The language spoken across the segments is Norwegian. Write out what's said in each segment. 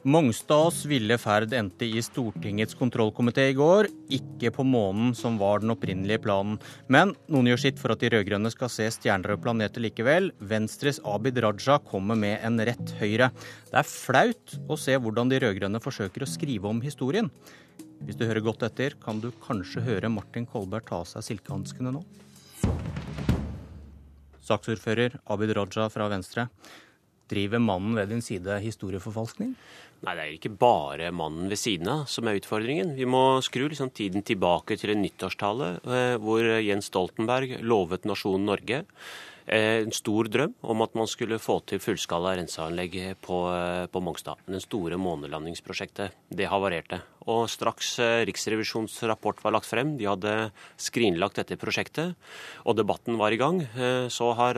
Mongstads ville ferd endte i Stortingets kontrollkomité i går, ikke på månen, som var den opprinnelige planen. Men noen gjør sitt for at de rød-grønne skal se stjerner og planeter likevel. Venstres Abid Raja kommer med en rett høyre. Det er flaut å se hvordan de rød-grønne forsøker å skrive om historien. Hvis du hører godt etter, kan du kanskje høre Martin Kolberg ta av seg silkehanskene nå. Saksordfører Abid Raja fra Venstre. Driver mannen ved din side historieforfalskning? Nei, det er ikke bare mannen ved siden av som er utfordringen. Vi må skru liksom tiden tilbake til en nyttårstale eh, hvor Jens Stoltenberg lovet nasjonen Norge Eh, en stor drøm om at man skulle få til fullskala renseanlegg på, eh, på Mongstad. Det store månelandingsprosjektet. Det havarerte. Og straks Riksrevisjonens rapport var lagt frem, de hadde skrinlagt dette prosjektet, og debatten var i gang, så har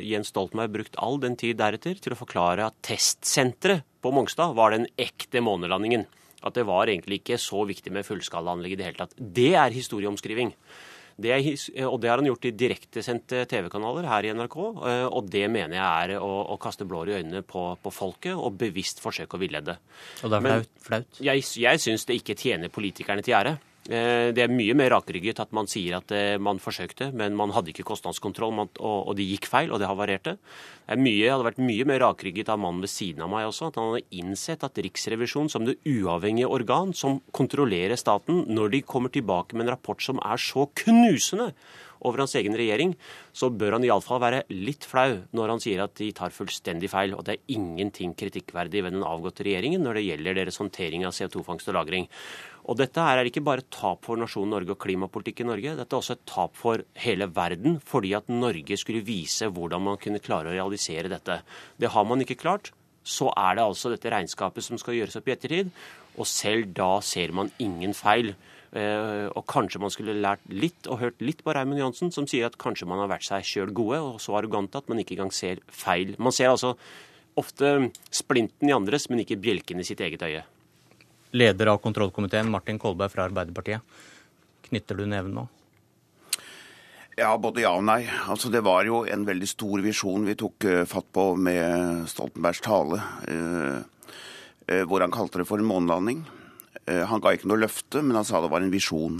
Jens Stoltenberg brukt all den tid deretter til å forklare at testsenteret på Mongstad var den ekte månelandingen. At det var egentlig ikke så viktig med fullskalaanlegg i det hele tatt. Det er historieomskriving. Det er, og det har han gjort i direktesendte TV-kanaler her i NRK. Eh, og det mener jeg er å, å kaste blår i øynene på, på, folket og bevisst forsøke å villede. Og det er flaut? flaut. Jeg, jeg syns det ikke tjener politikerne til ære. Eh, det er mye mer rakrygget at man sier at eh, man forsøkte, men man hadde ikke kostnadskontroll, og det gikk feil, og det havarerte. Det mye, hadde vært mye mer rakrygget av mannen ved siden av meg også, at han hadde innsett at Riksrevisjonen som det uavhengige organ som kontrollerer staten, når de kommer tilbake med en rapport som er så knusende over hans egen regjering, så bør han iallfall være litt flau når han sier at de tar fullstendig feil, og det er ingenting kritikkverdig ved den avgåtte regjeringen når det gjelder deres håndtering av CO2-fangst og -lagring. Og dette her er ikke bare et tap for nasjonen Norge og klimapolitikk i Norge, dette er også et tap for hele verden, fordi at Norge skulle vise hvordan man kunne klare å realisere dette. Det har man ikke klart. Så er det altså dette regnskapet som skal gjøres opp i ettertid, og selv da ser man ingen feil. Eh, og kanskje man skulle lært litt og hørt litt på Raymond Johansen, som sier at kanskje man har vært seg sjøl gode og så arrogante at man ikke engang ser feil. Man ser altså ofte splinten i andres, men ikke bjelken i sitt eget øye leder av kontrollkomiteen, Martin Kolberg fra Arbeiderpartiet. Knytter du neven nå? Ja, både ja og nei. Altså, det var jo en veldig stor visjon vi tok uh, fatt på med Stoltenbergs tale, uh, uh, hvor han kalte det for en månelanding. Han ga ikke noe løfte, men han sa det var en visjon.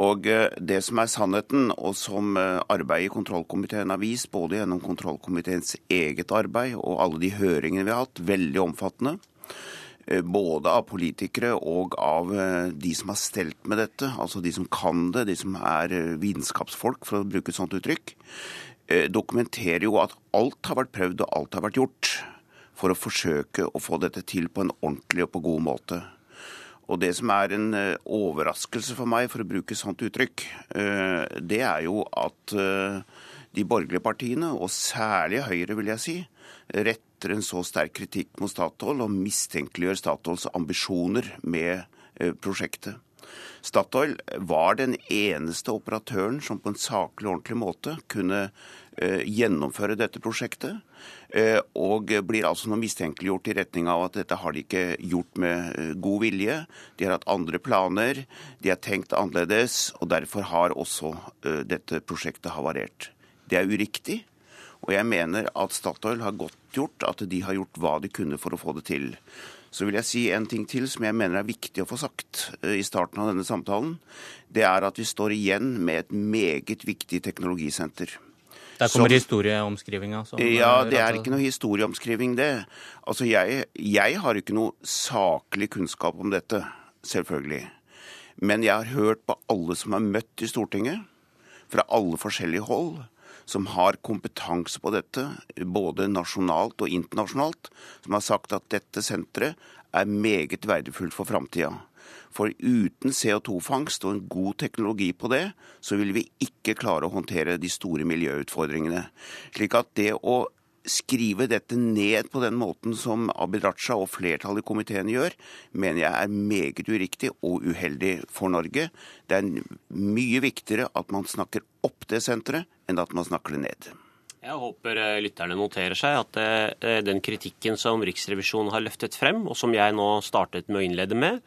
Og Det som er sannheten, og som arbeidet i kontrollkomiteen har vist, både gjennom kontrollkomiteens eget arbeid og alle de høringene vi har hatt, veldig omfattende, Eh, både av politikere og av eh, de som har stelt med dette, altså de som kan det, de som er eh, vitenskapsfolk, for å bruke et sånt uttrykk, dokumenterer jo at alt har vært prøvd og alt har vært gjort for å forsøke å få dette til på en ordentlig og på god måte. Og det som er en overraskelse for meg, for å bruke sånt uttrykk, det er jo at de borgerlige partiene, og særlig Høyre, vil jeg si, retter en så sterk kritikk mot Statoil og mistenkeliggjør Statoils ambisjoner med eh, prosjektet. Statoil var den eneste operatøren som på en saklig og ordentlig måte kunne eh, gjennomføre dette prosjektet. Eh, og blir altså nå mistenkeliggjort i retning av at dette har de ikke gjort med god vilje. De har hatt andre planer, de har tenkt annerledes, og derfor har også dette prosjektet havarert. Det er uriktig. Og jeg mener at Statoil har godtgjort at de har gjort hva de kunne for å få det til. Så vil jeg si en ting til som jeg mener er viktig å få sagt eh, i starten av denne samtalen. Det er at vi står igjen med et meget viktig teknologisenter. Der kommer som, historieomskrivinga? Ja, det er ikke noe historieomskriving, det. Altså, jeg, jeg har ikke noe saklig kunnskap om dette, selvfølgelig. Men jeg har hørt på alle som er møtt i Stortinget, fra alle forskjellige hold, som har kompetanse på dette, både nasjonalt og internasjonalt, som har sagt at dette senteret er meget verdifullt for framtida. For uten CO2-fangst og en god teknologi på det, så vil vi ikke klare å håndtere de store miljøutfordringene. Slik at det å skrive dette ned på den måten som Abid Raja og flertallet i komiteen gjør, mener jeg er meget uriktig og uheldig for Norge. Det er mye viktigere at man snakker opp det senteret, enn at man snakker det ned. Jeg håper eh, lytterne noterer seg at eh, den kritikken som Riksrevisjonen har løftet frem, og som jeg nå startet med å innlede med,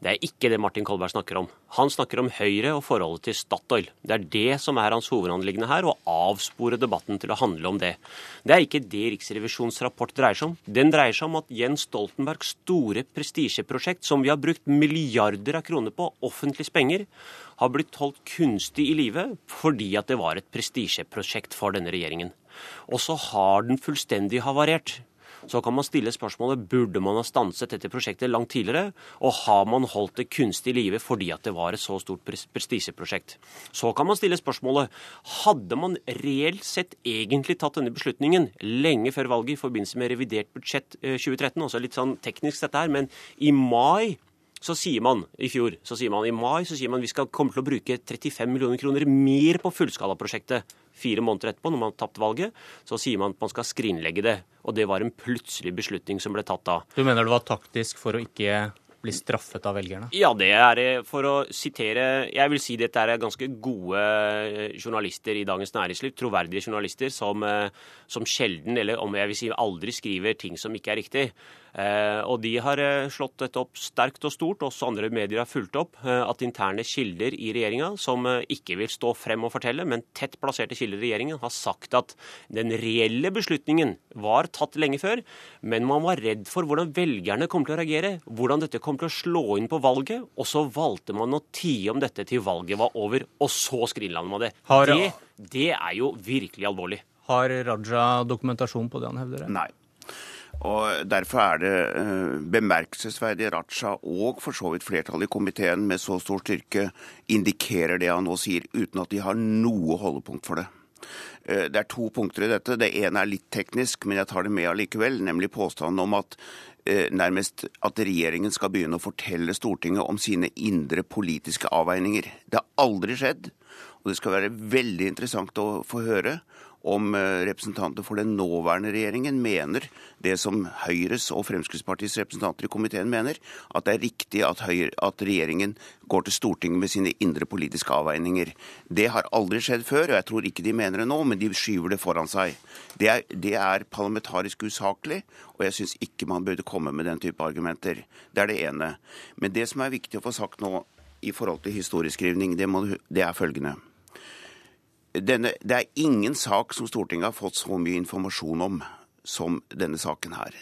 det er ikke det Martin Kolberg snakker om. Han snakker om Høyre og forholdet til Statoil. Det er det som er hans hovedanliggende her, å avspore debatten til å handle om det. Det er ikke det Riksrevisjonens rapport dreier seg om. Den dreier seg om at Jens Stoltenbergs store prestisjeprosjekt, som vi har brukt milliarder av kroner på, offentlige penger, har blitt holdt kunstig i live fordi at det var et prestisjeprosjekt for denne regjeringen. Og så har den fullstendig havarert. Så kan man stille spørsmålet burde man ha stanset dette prosjektet langt tidligere, og har man holdt det kunstig i live fordi at det var et så stort prestisjeprosjekt. Så kan man stille spørsmålet hadde man reelt sett egentlig tatt denne beslutningen lenge før valget i forbindelse med revidert budsjett 2013, altså litt sånn teknisk dette her, men i mai så sier man i fjor, så sier man i mai så sier man vi skal komme til å bruke 35 millioner kroner mer på fullskalaprosjektet. Fire måneder etterpå, når man har tapt valget, så sier man at man skal skrinlegge det. Og det var en plutselig beslutning som ble tatt da. Du mener det var taktisk for å ikke bli straffet av velgerne? Ja, det er eh, for å sitere Jeg vil si dette er ganske gode eh, journalister i Dagens Næringsliv. Troverdige journalister som, eh, som sjelden, eller om jeg vil si aldri, skriver ting som ikke er riktig. Eh, og de har eh, slått dette opp sterkt og stort, også andre medier har fulgt opp, eh, at interne kilder i regjeringa, som ikke vil stå frem og fortelle, men tett plasserte kilder i regjeringen, har sagt at den reelle beslutningen var tatt lenge før, men man var redd for hvordan velgerne kom til å reagere, hvordan dette kom til å slå inn på valget, og så valgte man å tie om dette til valget var over, og så skrinlandet man det. Det. Det er jo virkelig alvorlig. Har Raja dokumentasjon på det han hevder? Nei. Og Derfor er det uh, bemerkelsesverdig Raja og for så vidt flertallet i komiteen med så stor styrke indikerer det han nå sier, uten at de har noe holdepunkt for det. Uh, det er to punkter i dette. Det ene er litt teknisk, men jeg tar det med allikevel. Nemlig påstanden om at uh, nærmest at regjeringen skal begynne å fortelle Stortinget om sine indre politiske avveininger. Det har aldri skjedd. Og det skal være veldig interessant å få høre om eh, representanter for den nåværende regjeringen mener det som Høyres og Fremskrittspartiets representanter i komiteen mener, at det er riktig at, Høyre, at regjeringen går til Stortinget med sine indre politiske avveininger. Det har aldri skjedd før, og jeg tror ikke de mener det nå, men de skyver det foran seg. Det er, det er parlamentarisk usaklig, og jeg syns ikke man burde komme med den type argumenter. Det er det ene. Men det som er viktig å få sagt nå i forhold til historieskrivning, det, må, det er følgende denne, det er ingen sak som Stortinget har fått så mye informasjon om som denne saken her.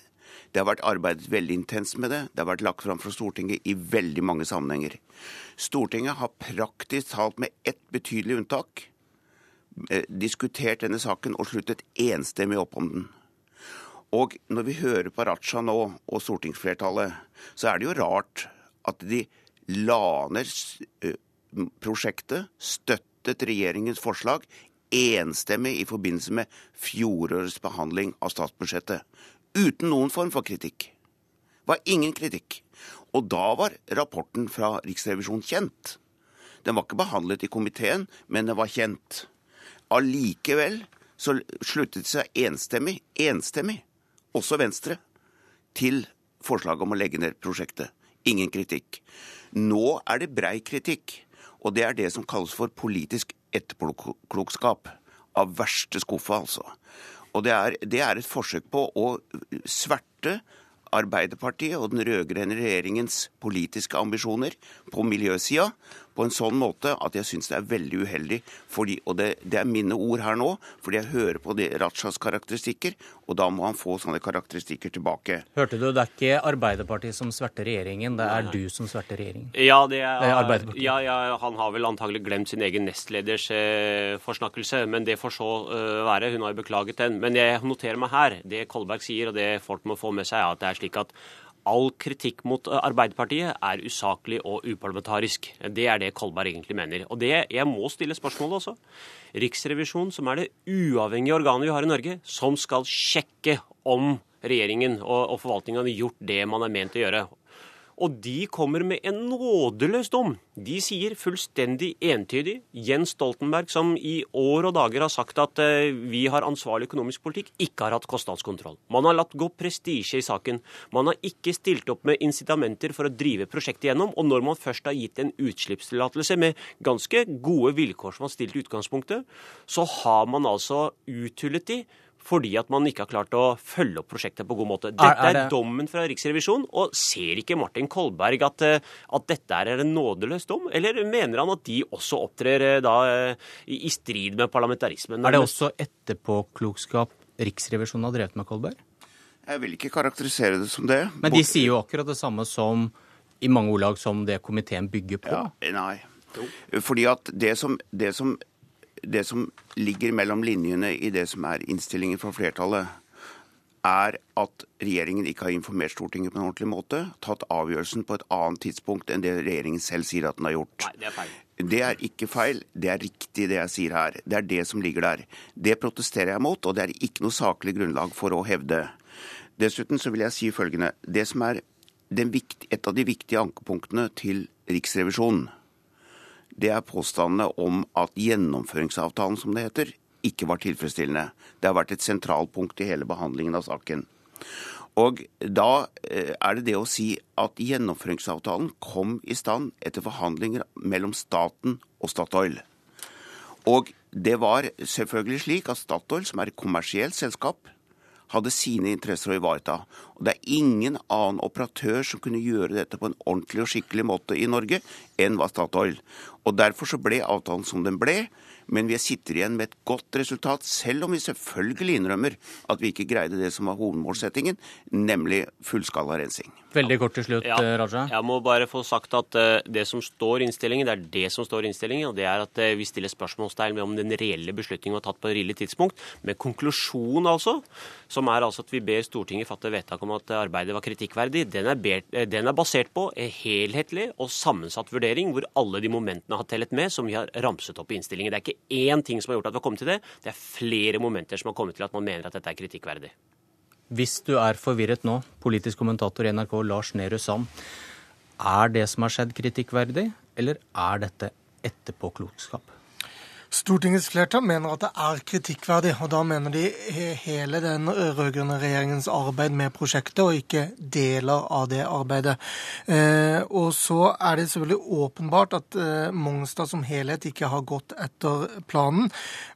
Det har vært arbeidet veldig intenst med det. Det har vært lagt fram fra Stortinget i veldig mange sammenhenger. Stortinget har praktisk talt med ett betydelig unntak eh, diskutert denne saken og sluttet enstemmig opp om den. Og når vi hører på Raja nå og stortingsflertallet, så er det jo rart at de laner eh, prosjektet, støttet støttet regjeringens forslag enstemmig i forbindelse med fjorårets behandling av statsbudsjettet. Uten noen form for kritikk. Det var ingen kritikk. Og da var rapporten fra Riksrevisjonen kjent. Den var ikke behandlet i komiteen, men den var kjent. Allikevel så sluttet seg enstemmig, enstemmig, også Venstre, til forslaget om å legge ned prosjektet. Ingen kritikk. Nå er det brei kritikk. Og det er det som kalles for politisk etterpåklokskap. Av verste skuffe, altså. Og det er, det er et forsøk på å sverte Arbeiderpartiet og den rød-grønne regjeringens politiske ambisjoner på miljøsida på en sånn måte at jeg syns det er veldig uheldig. Fordi, og det, det, er mine ord her nå, fordi jeg hører på de Rajas karakteristikker, og da må han få sånne karakteristikker tilbake. Hørte du, det er ikke Arbeiderpartiet som sverter regjeringen, det er Nei. du som sverter regjeringen. Ja, det er, det er Arbeiderpartiet. Ja, ja, han har vel antagelig glemt sin egen nestleders eh, forsnakkelse, men det får så uh, være. Hun har jo beklaget den. Men jeg noterer meg her, det Kolberg sier, og det folk må få med seg, er at det er slik at all kritikk mot eh, Arbeiderpartiet er usaklig og uparlamentarisk. Det er det Kolberg egentlig mener. Og det, jeg må stille spørsmålet også. Riksrevisjonen, som er det uavhengige organet vi har i Norge, som skal sjekke om regjeringen og, og forvaltningen har gjort det man er ment å gjøre. Og de kommer med en nådeløs dom. De sier fullstendig entydig Jens Stoltenberg, som i år og dager har sagt at uh, vi har ansvarlig økonomisk politikk, ikke har hatt kostnadskontroll. Man har latt gå prestisje i saken. Man har ikke stilt opp med incitamenter for å drive prosjektet gjennom. Og når man først har gitt en utslippstillatelse med ganske gode vilkår som var stilt i utgangspunktet, så har man altså uthullet de fordi at man ikke har klart å følge opp prosjektet på god måte. Dette er, er, det... dommen fra Riksrevisjonen, og ser ikke Martin Kolberg at, eh, at, dette er en nådeløs dom? Eller mener han at de også opptrer eh, da eh, i strid med parlamentarismen? Er det også etterpåklokskap Riksrevisjonen har drevet med, Kolberg? Jeg vil ikke karakterisere det som det. Men de sier jo akkurat det samme som i mange ordlag som det komiteen bygger på. Ja, nei. Fordi at det som, det som det som ligger mellom linjene i det som er innstillingen fra flertallet, er at regjeringen ikke har informert Stortinget på en ordentlig måte, tatt avgjørelsen på et annet tidspunkt enn det regjeringen selv sier at den har gjort. Nei, Det er feil. Det er ikke feil, det er riktig det jeg sier her. Det er det som ligger der. Det protesterer jeg mot, og det er ikke noe saklig grunnlag for å hevde. Dessuten så vil jeg si følgende. Det som er viktige, et av de viktige ankepunktene til Riksrevisjonen, det er påstandene om at gjennomføringsavtalen, som det heter, ikke var tilfredsstillende. Det har vært et sentralpunkt i hele behandlingen av saken. Og da eh, er det det å si at gjennomføringsavtalen kom i stand etter forhandlinger mellom staten og Statoil. Og det var selvfølgelig slik at Statoil, som er et kommersielt selskap, hadde sine interesser å ivareta. Og det er ingen annen operatør som kunne gjøre dette på en ordentlig og skikkelig måte i Norge enn var Statoil. Og Derfor så ble avtalen som den ble. Men vi sitter igjen med et godt resultat, selv om vi selvfølgelig innrømmer at vi ikke greide det som var hovedmålsettingen, nemlig fullskala rensing. Veldig kort til slutt, ja, eh, Raja. Jeg må bare få sagt at uh, det som står i innstillingen, det er det som står i innstillingen. Og det er at uh, vi stiller spørsmålstegn ved om den reelle beslutningen var tatt på et rillig tidspunkt. Med konklusjon, altså, som er altså at vi ber Stortinget fatte vedtak om at arbeidet var kritikkverdig. Den er, ber, den er basert på en helhetlig og sammensatt vurdering, hvor alle de momentene har tellet med, som vi har ramset opp i innstillingen. Det er ikke én ting som har gjort at vi har kommet til det. Det er flere momenter som har kommet til at man mener at dette er kritikkverdig. Hvis du er forvirret nå, politisk kommentator i NRK Lars Nehru Sand, er det som har skjedd kritikkverdig, eller er dette etterpåklokskap? Stortingets flertall mener at det er kritikkverdig, og da mener de hele den rød-grønne regjeringens arbeid med prosjektet, og ikke deler av det arbeidet. Eh, og så er det selvfølgelig åpenbart at eh, Mongstad som helhet ikke har gått etter planen.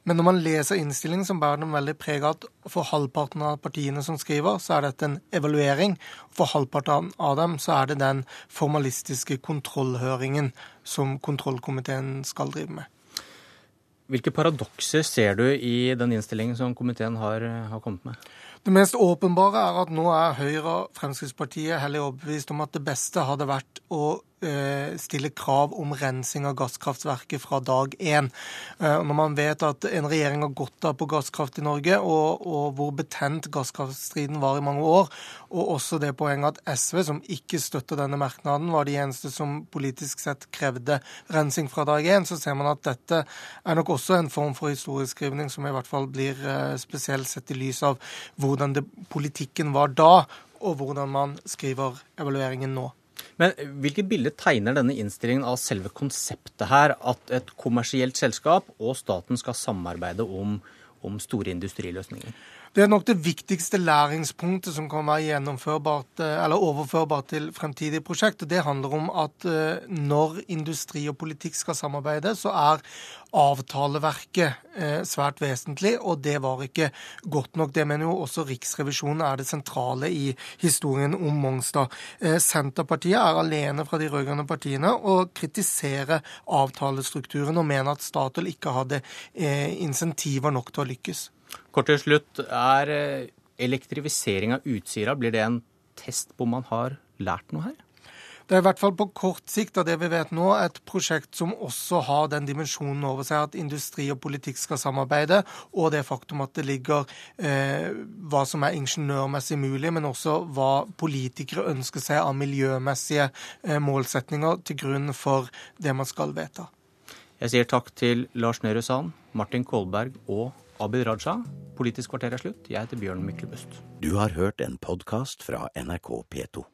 Men når man leser innstillingen, som bærer den veldig preg av at for halvparten av partiene som skriver, så er dette en evaluering. For halvparten av dem så er det den formalistiske kontrollhøringen som kontrollkomiteen skal drive med. Hvilke paradokser ser du i den innstillingen som komiteen har, har kommet med? Det mest åpenbare er at nå er Høyre og Fremskrittspartiet heller overbevist om at det beste hadde vært å stille krav om rensing av gasskraftverket fra dag én. Eh, når man vet at en regjering har gått av på gasskraft i Norge, og, og hvor betent gasskraftstriden var i mange år, og også det poenget at SV, som ikke støtter denne merknaden, var de eneste som politisk sett krevde rensing fra dag én, så ser man at dette er nok også en form for historieskrivning som i hvert fall blir eh, spesielt sett i lys av hvordan det, politikken var da, og hvordan man skriver evalueringen nå. Men hvilket bilde tegner denne innstillingen av selve konseptet her, at et kommersielt selskap og staten skal samarbeide om, om store industriløsninger? Det er nok det viktigste læringspunktet som kan være gjennomførbart, eh, eller overførbart til fremtidige prosjekter. Det handler om at eh, når industri og politikk skal samarbeide, så er avtaleverket eh, svært vesentlig, og det var ikke godt nok. Det mener jo også Riksrevisjonen er det sentrale i historien om Mongstad. Senterpartiet er alene fra de rød-grønne partiene og kritiserer avtalestrukturen og mener at Statoil ikke hadde insentiver nok til å lykkes. Kort til slutt. Er eh, elektrifisering av Utsira blir det en test på om man har lært noe her? Det er i hvert fall på kort sikt av det vi vet nå, et prosjekt som også har den dimensjonen over seg at industri og politikk skal samarbeide, og det faktum at det ligger eh, hva som er ingeniørmessig mulig, men også hva politikere ønsker seg av miljømessige eh, målsetninger til grunn for det man skal vedta. Jeg sier takk til Lars Nehru Sand, Martin Kolberg og Abid Raja. Politisk kvarter er slutt. Jeg heter Bjørn Myklebust. Du har hørt en podkast fra NRK P2.